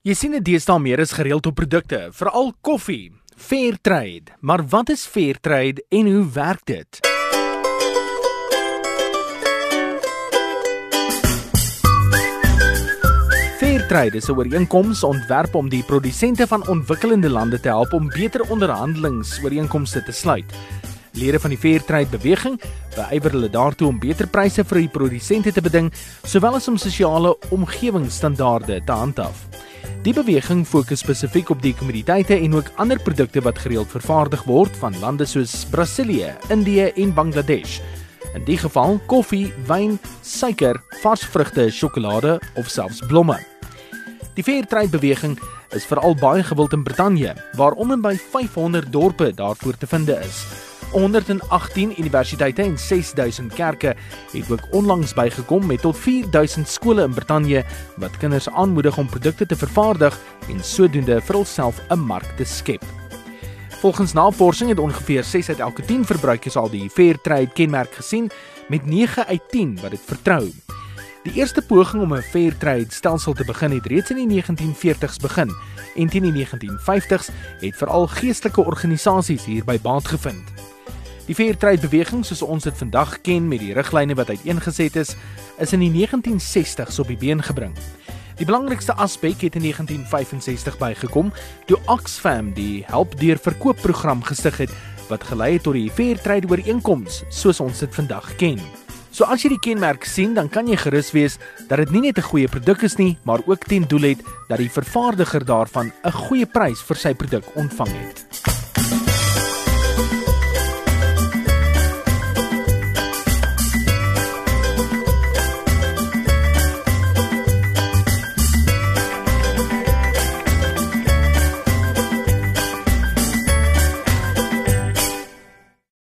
Jy sien dit deesdae meer as gereeld op produkte, veral koffie. Fairtrade. Maar wat is Fairtrade en hoe werk dit? Fairtrade is 'n ooreenkoms ontwerp om die produsente van ontwikkelende lande te help om beter onderhandelingsooreenkomste te sluit. Lede van die Fairtrade beweging beywer hulle daartoe om beter pryse vir die produsente te beding, sowel as om sosiale omgewingsstandaarde te handhaaf. Die beweging fokus spesifiek op die kommoditeite en ook ander produkte wat gereeld vervaardig word van lande soos Brasilië, Indië en Bangladesh. In die geval koffie, wyn, suiker, vars vrugte, sjokolade of selfs blomme. Die Fairtrade beweging is veral baie gewild in Brittanje, waar om en by 500 dorpe daarvoor te vind is. 118 universiteite en 6000 kerke het ook onlangs bygekom met tot 4000 skole in Brittanje wat kinders aanmoedig om produkte te vervaardig en sodoende vir hulself 'n mark te skep. Volgens navorsing het ongeveer 6 uit elke 10 verbruikers al die Fairtrade kenmerk gesien met 9 uit 10 wat dit vertrou. Die eerste poging om 'n Fairtrade stelsel te begin het reeds in die 1940s begin en teen die 1950s het veral geestelike organisasies hierby baat gevind. Die Fairtrade beweging soos ons dit vandag ken met die riglyne wat uiteengeset is, is in die 1960s op die been gebring. Die belangrikste aspek het in 1965 bygekom toe Oxfam die help deur verkoopprogram gestig het wat gelei het tot die Fairtrade ooreenkoms soos ons dit vandag ken. So as jy die kenmerk sien, dan kan jy gerus wees dat dit nie net 'n goeie produk is nie, maar ook ten doel het dat die vervaardiger daarvan 'n goeie prys vir sy produk ontvang het.